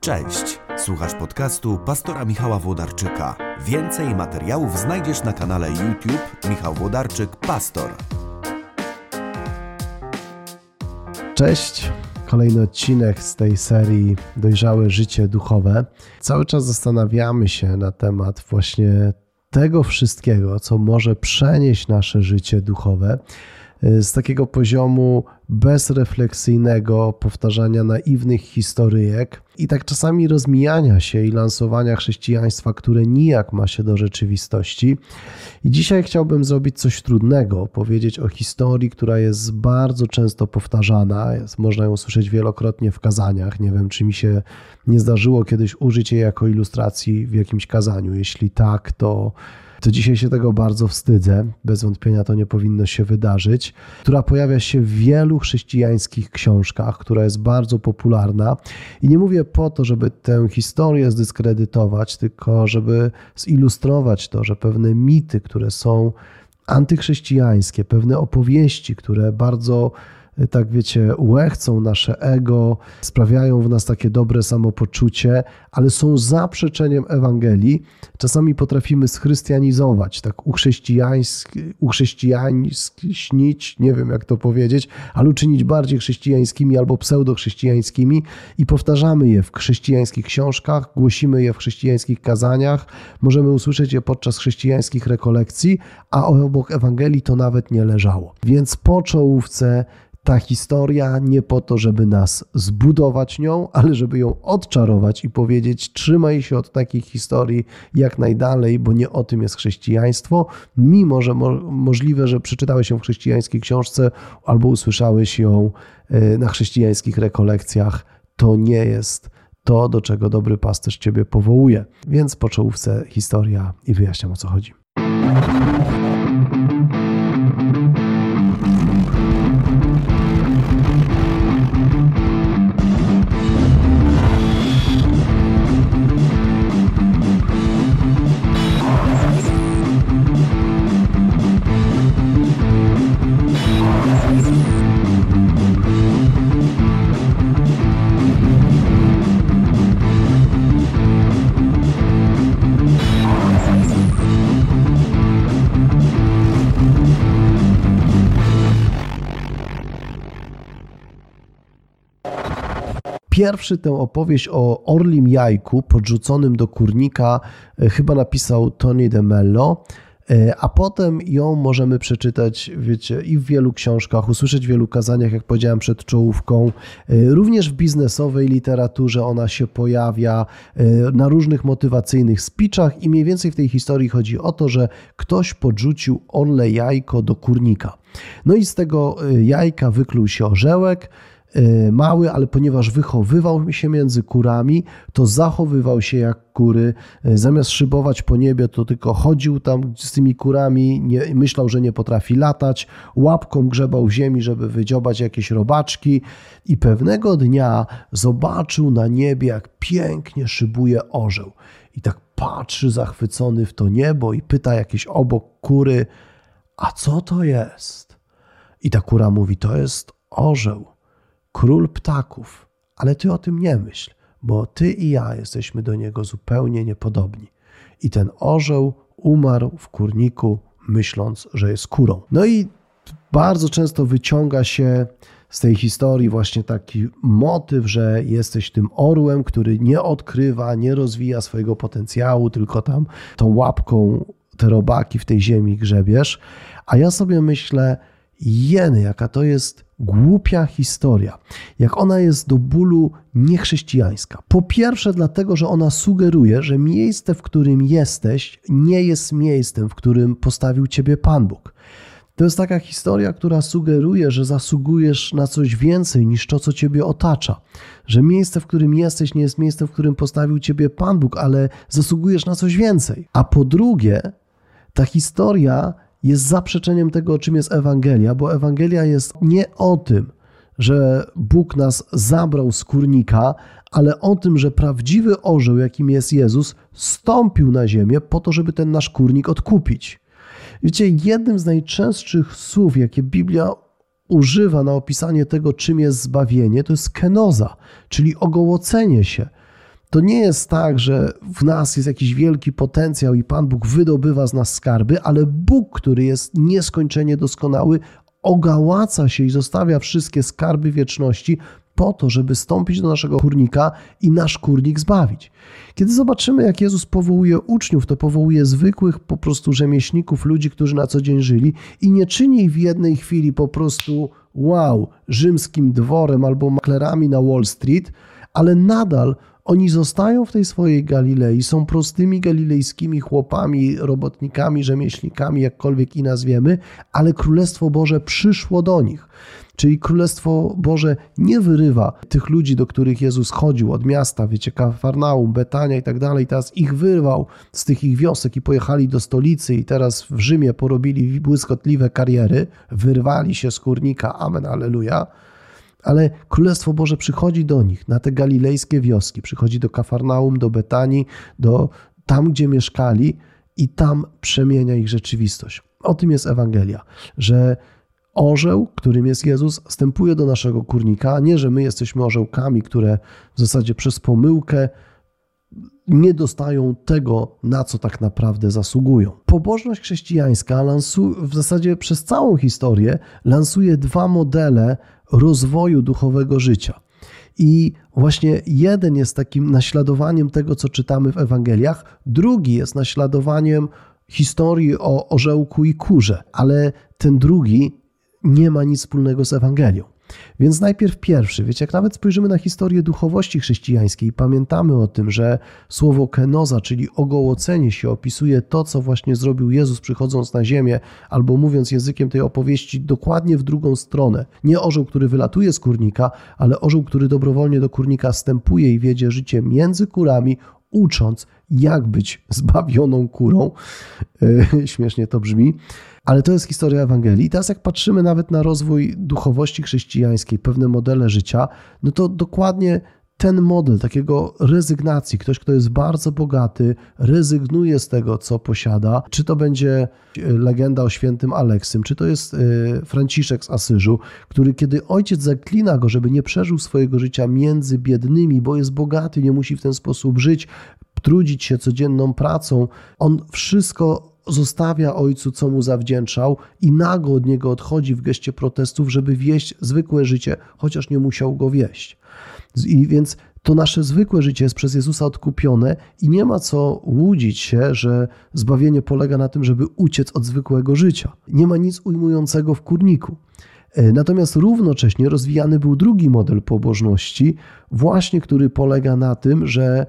Cześć, słuchasz podcastu pastora Michała Włodarczyka. Więcej materiałów znajdziesz na kanale YouTube Michał Włodarczyk Pastor. Cześć, kolejny odcinek z tej serii Dojrzałe Życie Duchowe. Cały czas zastanawiamy się na temat właśnie tego wszystkiego, co może przenieść nasze życie duchowe z takiego poziomu bezrefleksyjnego powtarzania naiwnych historyjek i tak czasami rozmijania się i lansowania chrześcijaństwa, które nijak ma się do rzeczywistości. I dzisiaj chciałbym zrobić coś trudnego, powiedzieć o historii, która jest bardzo często powtarzana, można ją słyszeć wielokrotnie w kazaniach. Nie wiem, czy mi się nie zdarzyło kiedyś użyć jej jako ilustracji w jakimś kazaniu. Jeśli tak, to to dzisiaj się tego bardzo wstydzę, bez wątpienia to nie powinno się wydarzyć, która pojawia się w wielu chrześcijańskich książkach, która jest bardzo popularna. I nie mówię po to, żeby tę historię zdyskredytować, tylko żeby zilustrować to, że pewne mity, które są antychrześcijańskie, pewne opowieści, które bardzo tak wiecie, łechcą nasze ego, sprawiają w nas takie dobre samopoczucie, ale są zaprzeczeniem Ewangelii. Czasami potrafimy schrystianizować, tak uchrześcijańsknić, nie wiem jak to powiedzieć, ale uczynić bardziej chrześcijańskimi albo pseudochrześcijańskimi i powtarzamy je w chrześcijańskich książkach, głosimy je w chrześcijańskich kazaniach, możemy usłyszeć je podczas chrześcijańskich rekolekcji, a obok Ewangelii to nawet nie leżało. Więc po czołówce ta historia nie po to, żeby nas zbudować nią, ale żeby ją odczarować i powiedzieć: trzymaj się od takich historii jak najdalej, bo nie o tym jest chrześcijaństwo. Mimo, że mo możliwe, że przeczytałeś ją w chrześcijańskiej książce albo usłyszałeś ją e, na chrześcijańskich rekolekcjach, to nie jest to, do czego dobry pasterz ciebie powołuje. Więc po czołówce historia i wyjaśniam o co chodzi. Pierwszy tę opowieść o orlim jajku podrzuconym do kurnika e, chyba napisał Tony de Mello, e, a potem ją możemy przeczytać, wiecie, i w wielu książkach, usłyszeć w wielu kazaniach, jak powiedziałem przed czołówką. E, również w biznesowej literaturze ona się pojawia, na różnych motywacyjnych speechach i mniej więcej w tej historii chodzi o to, że ktoś podrzucił orle jajko do kurnika. No i z tego jajka wykluł się orzełek, mały, ale ponieważ wychowywał się między kurami, to zachowywał się jak kury. E, zamiast szybować po niebie, to tylko chodził tam z tymi kurami, nie, myślał, że nie potrafi latać, łapką grzebał w ziemi, żeby wydziobać jakieś robaczki i pewnego dnia zobaczył na niebie, jak pięknie szybuje orzeł. I tak patrzy zachwycony w to niebo i pyta jakieś obok kury, a co to jest? I ta kura mówi, to jest orzeł król ptaków, ale ty o tym nie myśl, bo ty i ja jesteśmy do niego zupełnie niepodobni. I ten orzeł umarł w kurniku, myśląc, że jest kurą. No i bardzo często wyciąga się z tej historii właśnie taki motyw, że jesteś tym orłem, który nie odkrywa, nie rozwija swojego potencjału, tylko tam tą łapką te robaki w tej ziemi grzebiesz. A ja sobie myślę, jeny, jaka to jest głupia historia, jak ona jest do bólu niechrześcijańska. Po pierwsze, dlatego, że ona sugeruje, że miejsce, w którym jesteś, nie jest miejscem, w którym postawił ciebie Pan Bóg. To jest taka historia, która sugeruje, że zasługujesz na coś więcej niż to, co ciebie otacza. Że miejsce, w którym jesteś, nie jest miejscem, w którym postawił ciebie Pan Bóg, ale zasługujesz na coś więcej. A po drugie, ta historia jest zaprzeczeniem tego, czym jest Ewangelia, bo Ewangelia jest nie o tym, że Bóg nas zabrał z kurnika, ale o tym, że prawdziwy orzeł, jakim jest Jezus, stąpił na ziemię po to, żeby ten nasz kurnik odkupić. Wiecie, jednym z najczęstszych słów, jakie Biblia używa na opisanie tego, czym jest zbawienie, to jest kenoza, czyli ogołocenie się. To nie jest tak, że w nas jest jakiś wielki potencjał i Pan Bóg wydobywa z nas skarby, ale Bóg, który jest nieskończenie doskonały, ogałaca się i zostawia wszystkie skarby wieczności po to, żeby stąpić do naszego kurnika i nasz kurnik zbawić. Kiedy zobaczymy, jak Jezus powołuje uczniów, to powołuje zwykłych po prostu rzemieślników, ludzi, którzy na co dzień żyli i nie czyni w jednej chwili po prostu wow, rzymskim dworem albo maklerami na Wall Street, ale nadal oni zostają w tej swojej Galilei, są prostymi galilejskimi chłopami, robotnikami, rzemieślnikami, jakkolwiek i nazwiemy, ale Królestwo Boże przyszło do nich. Czyli Królestwo Boże nie wyrywa tych ludzi, do których Jezus chodził od miasta, wiecie, Kafarnaum, Betania i tak dalej, teraz ich wyrwał z tych ich wiosek i pojechali do stolicy i teraz w Rzymie porobili błyskotliwe kariery, wyrwali się z kurnika, amen, aleluja ale Królestwo Boże przychodzi do nich, na te galilejskie wioski, przychodzi do Kafarnaum, do Betanii, do tam, gdzie mieszkali i tam przemienia ich rzeczywistość. O tym jest Ewangelia, że orzeł, którym jest Jezus, wstępuje do naszego kurnika, nie, że my jesteśmy orzełkami, które w zasadzie przez pomyłkę nie dostają tego, na co tak naprawdę zasługują. Pobożność chrześcijańska lansu, w zasadzie przez całą historię lansuje dwa modele rozwoju duchowego życia. I właśnie jeden jest takim naśladowaniem tego, co czytamy w Ewangeliach, drugi jest naśladowaniem historii o orzełku i kurze, ale ten drugi nie ma nic wspólnego z Ewangelią. Więc najpierw pierwszy, wiecie, jak nawet spojrzymy na historię duchowości chrześcijańskiej pamiętamy o tym, że słowo kenoza, czyli ogołocenie się, opisuje to, co właśnie zrobił Jezus przychodząc na ziemię, albo mówiąc językiem tej opowieści dokładnie w drugą stronę. Nie orzeł, który wylatuje z kurnika, ale orzeł, który dobrowolnie do kurnika wstępuje i wiedzie życie między kurami, ucząc, jak być zbawioną kurą. Śmiesznie to brzmi. Ale to jest historia Ewangelii. I teraz, jak patrzymy nawet na rozwój duchowości chrześcijańskiej, pewne modele życia, no to dokładnie ten model takiego rezygnacji, ktoś, kto jest bardzo bogaty, rezygnuje z tego, co posiada, czy to będzie e, legenda o świętym Aleksym, czy to jest e, Franciszek z Asyżu, który kiedy ojciec zaklina go, żeby nie przeżył swojego życia między biednymi, bo jest bogaty, nie musi w ten sposób żyć, trudzić się codzienną pracą, on wszystko zostawia ojcu, co mu zawdzięczał, i nago od niego odchodzi w geście protestów, żeby wieść zwykłe życie, chociaż nie musiał go wieść. I więc to nasze zwykłe życie jest przez Jezusa odkupione i nie ma co łudzić się, że zbawienie polega na tym, żeby uciec od zwykłego życia. Nie ma nic ujmującego w kurniku. E, natomiast równocześnie rozwijany był drugi model pobożności, właśnie który polega na tym, że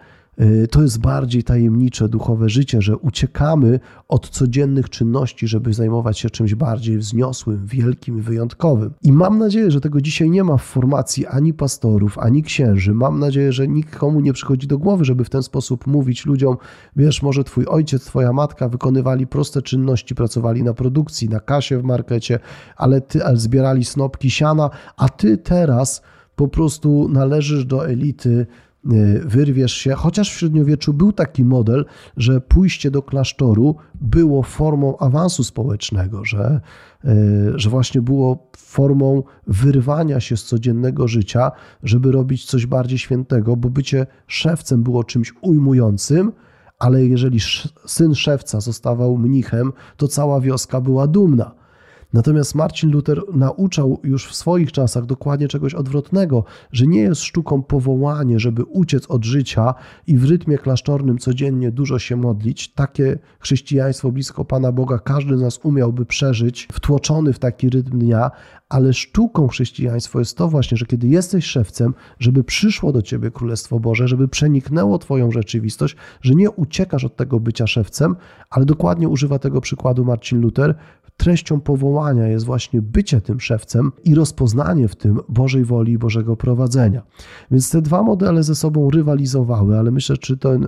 to jest bardziej tajemnicze duchowe życie, że uciekamy od codziennych czynności, żeby zajmować się czymś bardziej wzniosłym, wielkim wyjątkowym. I mam nadzieję, że tego dzisiaj nie ma w formacji ani pastorów, ani księży. Mam nadzieję, że nikomu nie przychodzi do głowy, żeby w ten sposób mówić ludziom: wiesz, może twój ojciec, twoja matka wykonywali proste czynności, pracowali na produkcji, na kasie w markecie, ale ty ale zbierali snopki siana, a ty teraz po prostu należysz do elity Y, wyrwiesz się, chociaż w średniowieczu był taki model, że pójście do klasztoru było formą awansu społecznego, że, y, że właśnie było formą wyrwania się z codziennego życia, żeby robić coś bardziej świętego, bo bycie szewcem było czymś ujmującym, ale jeżeli syn szewca zostawał mnichem, to cała wioska była dumna. Natomiast Marcin Luther nauczał już w swoich czasach dokładnie czegoś odwrotnego, że nie jest sztuką powołanie, żeby uciec od życia i w rytmie klasztornym codziennie dużo się modlić. Takie chrześcijaństwo blisko Pana Boga każdy z nas umiałby przeżyć, wtłoczony w taki rytm dnia, ale sztuką chrześcijaństwo jest to właśnie, że kiedy jesteś szewcem, żeby przyszło do ciebie Królestwo Boże, żeby przeniknęło Twoją rzeczywistość, że nie uciekasz od tego bycia szewcem, ale dokładnie używa tego przykładu Marcin Luther, treścią powołania jest właśnie bycie tym szewcem i rozpoznanie w tym Bożej woli i Bożego prowadzenia. Więc te dwa modele ze sobą rywalizowały, ale myślę, czy ten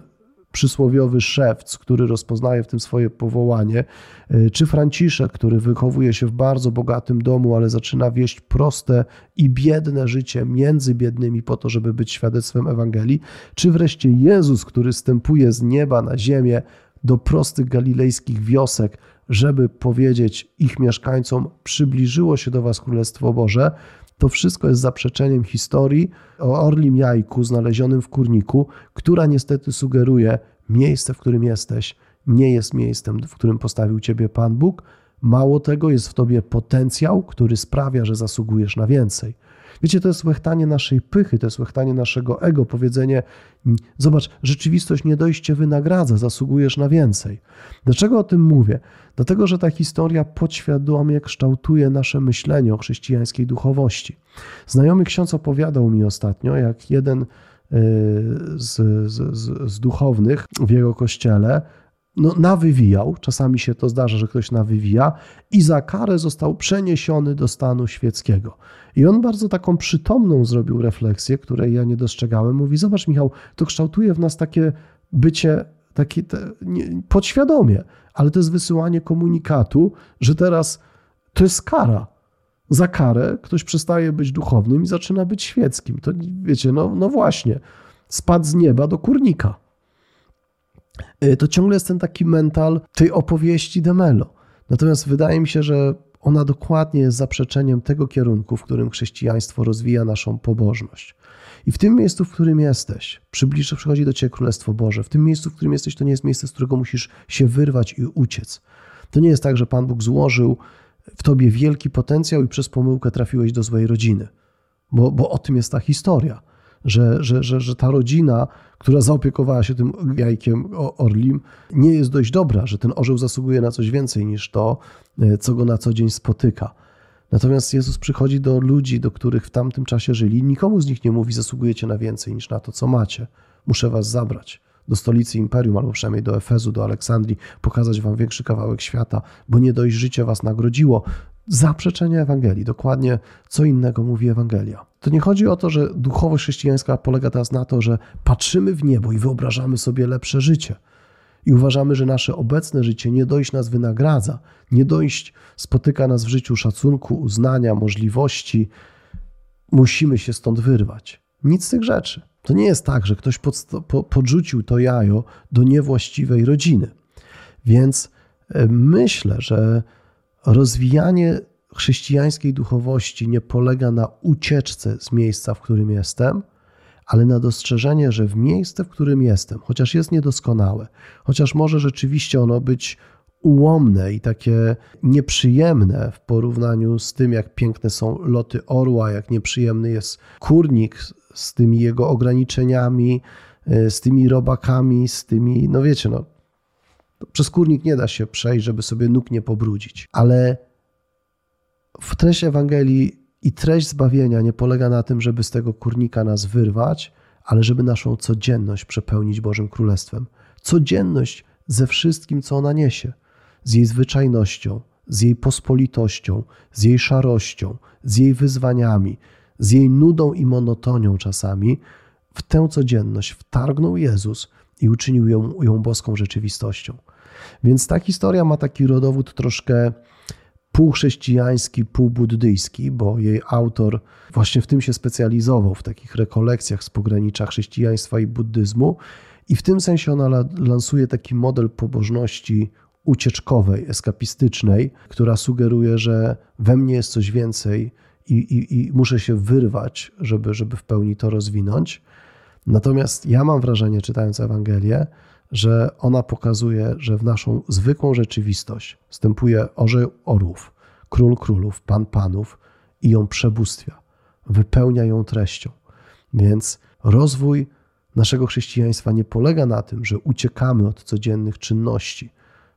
przysłowiowy szewc, który rozpoznaje w tym swoje powołanie, y, czy Franciszek, który wychowuje się w bardzo bogatym domu, ale zaczyna wieść proste i biedne życie między biednymi po to, żeby być świadectwem Ewangelii, czy wreszcie Jezus, który stępuje z nieba na ziemię do prostych galilejskich wiosek, żeby powiedzieć ich mieszkańcom: Przybliżyło się do Was Królestwo Boże, to wszystko jest zaprzeczeniem historii o orlim jajku znalezionym w kurniku, która niestety sugeruje, miejsce, w którym jesteś, nie jest miejscem, w którym postawił Ciebie Pan Bóg. Mało tego, jest w Tobie potencjał, który sprawia, że zasługujesz na więcej. Wiecie, to jest łechtanie naszej pychy, to jest łechtanie naszego ego, powiedzenie: Zobacz, rzeczywistość nie dojście wynagradza, zasługujesz na więcej. Dlaczego o tym mówię? Dlatego, że ta historia podświadomie kształtuje nasze myślenie o chrześcijańskiej duchowości. Znajomy ksiądz opowiadał mi ostatnio, jak jeden y, z, z, z, z duchownych w jego kościele no, nawywijał, czasami się to zdarza, że ktoś nawywija, i za karę został przeniesiony do stanu świeckiego. I on bardzo taką przytomną zrobił refleksję, której ja nie dostrzegałem. Mówi: Zobacz, Michał, to kształtuje w nas takie bycie takie te, nie, podświadomie, ale to jest wysyłanie komunikatu, że teraz to jest kara. Za karę ktoś przestaje być duchownym i zaczyna być świeckim. To wiecie, no, no właśnie, spadł z nieba do kurnika. Y, to ciągle jest ten taki mental tej opowieści Demelo. Natomiast wydaje mi się, że ona dokładnie jest zaprzeczeniem tego kierunku, w którym chrześcijaństwo rozwija naszą pobożność. I w tym miejscu, w którym jesteś, przybliż, przychodzi do ciebie Królestwo Boże. W tym miejscu, w którym jesteś, to nie jest miejsce, z którego musisz się wyrwać i uciec. To nie jest tak, że Pan Bóg złożył w tobie wielki potencjał i przez pomyłkę trafiłeś do złej rodziny. Bo, bo o tym jest ta historia że, że, że, że ta rodzina, która zaopiekowała się tym jajkiem orlim, nie jest dość dobra, że ten orzeł zasługuje na coś więcej niż to, e, co go na co dzień spotyka. Natomiast Jezus przychodzi do ludzi, do których w tamtym czasie żyli, nikomu z nich nie mówi, zasługujecie na więcej niż na to, co macie. Muszę was zabrać do stolicy imperium, albo przynajmniej do Efezu, do Aleksandrii, pokazać wam większy kawałek świata, bo nie dość życie was nagrodziło. Zaprzeczenie Ewangelii, dokładnie co innego mówi Ewangelia. To nie chodzi o to, że duchowość chrześcijańska polega teraz na to, że patrzymy w niebo i wyobrażamy sobie lepsze życie. I uważamy, że nasze obecne życie nie dojść nas wynagradza, nie dojść spotyka nas w życiu szacunku, uznania, możliwości. Musimy się stąd wyrwać. Nic z tych rzeczy. To nie jest tak, że ktoś po, podrzucił to jajo do niewłaściwej rodziny. Więc e, myślę, że rozwijanie chrześcijańskiej duchowości nie polega na ucieczce z miejsca, w którym jestem, ale na dostrzeżenie, że w miejsce, w którym jestem, chociaż jest niedoskonałe, chociaż może rzeczywiście ono być ułomne i takie nieprzyjemne w porównaniu z tym, jak piękne są loty orła, jak nieprzyjemny jest kurnik z tymi jego ograniczeniami, e, z tymi robakami, z tymi, no wiecie, no, przez kurnik nie da się przejść, żeby sobie nóg nie pobrudzić, ale w treść Ewangelii i treść zbawienia nie polega na tym, żeby z tego kurnika nas wyrwać, ale żeby naszą codzienność przepełnić Bożym Królestwem. Codzienność ze wszystkim, co ona niesie, z jej zwyczajnością, z jej pospolitością, z jej szarością, z jej wyzwaniami, z jej nudą i monotonią czasami, w tę codzienność wtargnął Jezus i uczynił ją, ją boską rzeczywistością. Więc ta historia ma taki rodowód troszkę półchrześcijański, półbuddyjski, bo jej autor właśnie w tym się specjalizował, w takich rekolekcjach z pogranicza chrześcijaństwa i buddyzmu. I w tym sensie ona lansuje taki model pobożności ucieczkowej, eskapistycznej, która sugeruje, że we mnie jest coś więcej i, i, i muszę się wyrwać, żeby, żeby w pełni to rozwinąć. Natomiast ja mam wrażenie, czytając Ewangelię, że ona pokazuje, że w naszą zwykłą rzeczywistość wstępuje orzeł orłów, król królów, pan panów i ją przebóstwia, wypełnia ją treścią. Więc rozwój naszego chrześcijaństwa nie polega na tym, że uciekamy od codziennych czynności.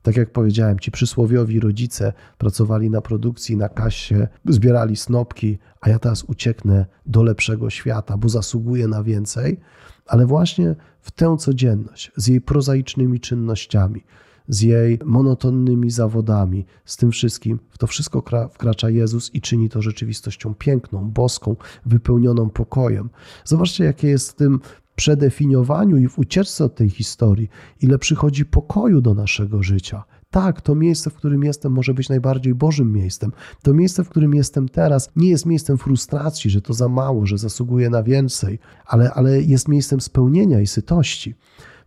Tak jak powiedziałem, ci przysłowiowi rodzice pracowali na produkcji, na kasie, zbierali snopki, a ja teraz ucieknę do lepszego świata, bo zasługuję na więcej ale właśnie w tę codzienność, z jej prozaicznymi czynnościami, z jej monotonnymi zawodami, z tym wszystkim, w to wszystko wkracza Jezus i czyni to rzeczywistością piękną, boską, wypełnioną pokojem. Zobaczcie, jakie jest w tym przedefiniowaniu i w ucieczce od tej historii, ile przychodzi pokoju do naszego życia tak, to miejsce, w którym jestem, może być najbardziej Bożym miejscem. To miejsce, w którym jestem teraz, nie jest miejscem frustracji, że to za mało, że zasługuje na więcej, ale, ale jest miejscem spełnienia i sytości.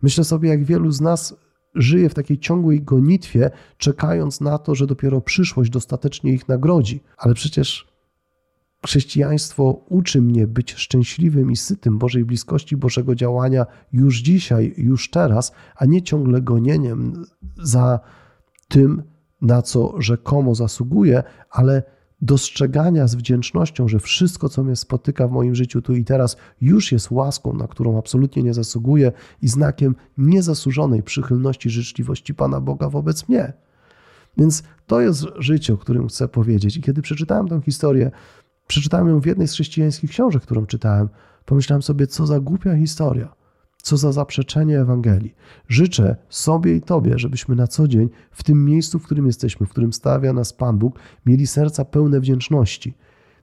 Myślę sobie, jak wielu z nas żyje w takiej ciągłej gonitwie, czekając na to, że dopiero przyszłość dostatecznie ich nagrodzi. Ale przecież chrześcijaństwo uczy mnie być szczęśliwym i sytym Bożej bliskości, Bożego działania już dzisiaj, już teraz, a nie ciągle gonieniem za tym, na co rzekomo zasługuję, ale dostrzegania z wdzięcznością, że wszystko, co mnie spotyka w moim życiu tu i teraz, już jest łaską, na którą absolutnie nie zasługuję i znakiem niezasłużonej przychylności, życzliwości Pana Boga wobec mnie. Więc to jest życie, o którym chcę powiedzieć. I kiedy przeczytałem tę historię, przeczytałem ją w jednej z chrześcijańskich książek, którą czytałem, pomyślałem sobie, co za głupia historia. Co za zaprzeczenie Ewangelii. Życzę sobie i Tobie, żebyśmy na co dzień w tym miejscu, w którym jesteśmy, w którym stawia nas Pan Bóg, mieli serca pełne wdzięczności.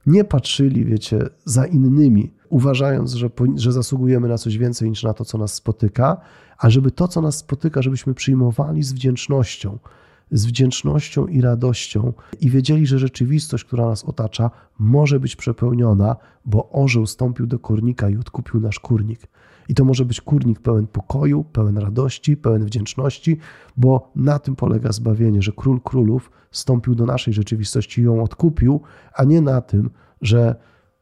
Nie patrzyli, wiecie, za innymi, uważając, że, że zasługujemy na coś więcej niż na to, co nas spotyka, a żeby to, co nas spotyka, żebyśmy przyjmowali z wdzięcznością, z wdzięcznością i radością i wiedzieli, że rzeczywistość, która nas otacza, może być przepełniona, bo orzeł stąpił do kurnika i odkupił nasz kurnik. I to może być kurnik pełen pokoju, pełen radości, pełen wdzięczności, bo na tym polega zbawienie, że król królów stąpił do naszej rzeczywistości i ją odkupił, a nie na tym, że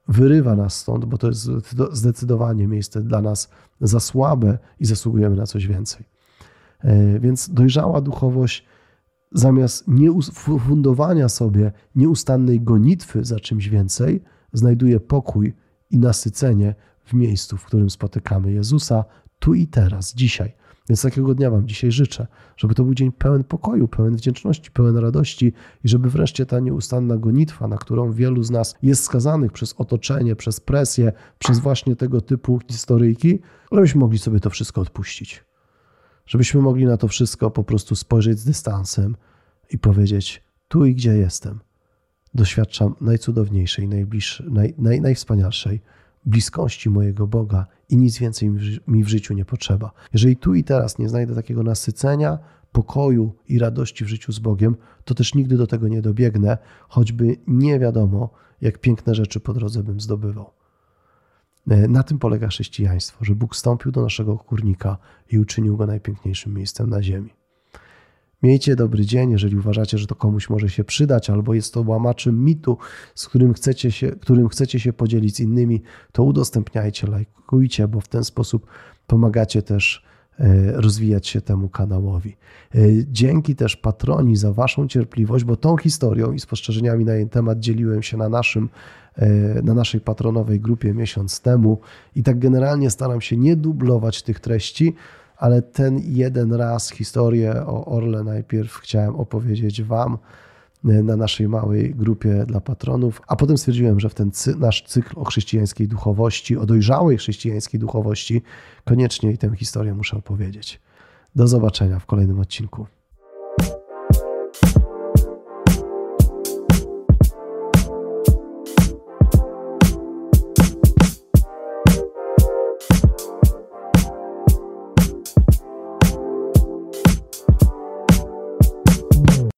wyrywa nas stąd, bo to jest zdecydowanie miejsce dla nas za słabe i zasługujemy na coś więcej. E, więc dojrzała duchowość zamiast fundowania sobie nieustannej gonitwy za czymś więcej, znajduje pokój i nasycenie w miejscu, w którym spotykamy Jezusa, tu i teraz, dzisiaj. Więc takiego dnia Wam dzisiaj życzę, żeby to był dzień pełen pokoju, pełen wdzięczności, pełen radości i żeby wreszcie ta nieustanna gonitwa, na którą wielu z nas jest skazanych przez otoczenie, przez presję, przez właśnie tego typu historyjki, żebyśmy mogli sobie to wszystko odpuścić. Żebyśmy mogli na to wszystko po prostu spojrzeć z dystansem i powiedzieć: Tu i gdzie jestem, doświadczam najcudowniejszej, naj, naj, najwspanialszej bliskości mojego Boga i nic więcej mi w życiu nie potrzeba. Jeżeli tu i teraz nie znajdę takiego nasycenia, pokoju i radości w życiu z Bogiem, to też nigdy do tego nie dobiegnę, choćby nie wiadomo, jak piękne rzeczy po drodze bym zdobywał. E, na tym polega chrześcijaństwo, że Bóg stąpił do naszego kurnika i uczynił go najpiękniejszym miejscem na ziemi. Miejcie dobry dzień, jeżeli uważacie, że to komuś może się przydać, albo jest to łamaczem mitu, z którym chcecie się, którym chcecie się podzielić z innymi, to udostępniajcie, lajkujcie, bo w ten sposób pomagacie też rozwijać się temu kanałowi. E, dzięki też patroni za Waszą cierpliwość, bo tą historią i spostrzeżeniami na jej temat dzieliłem się na, naszym, e, na naszej patronowej grupie miesiąc temu i tak generalnie staram się nie dublować tych treści, ale ten jeden raz historię o Orle najpierw chciałem opowiedzieć Wam e, na naszej małej grupie dla patronów, a potem stwierdziłem, że w ten cy nasz cykl o chrześcijańskiej duchowości, o dojrzałej chrześcijańskiej duchowości, koniecznie i tę historię muszę opowiedzieć. Do zobaczenia w kolejnym odcinku.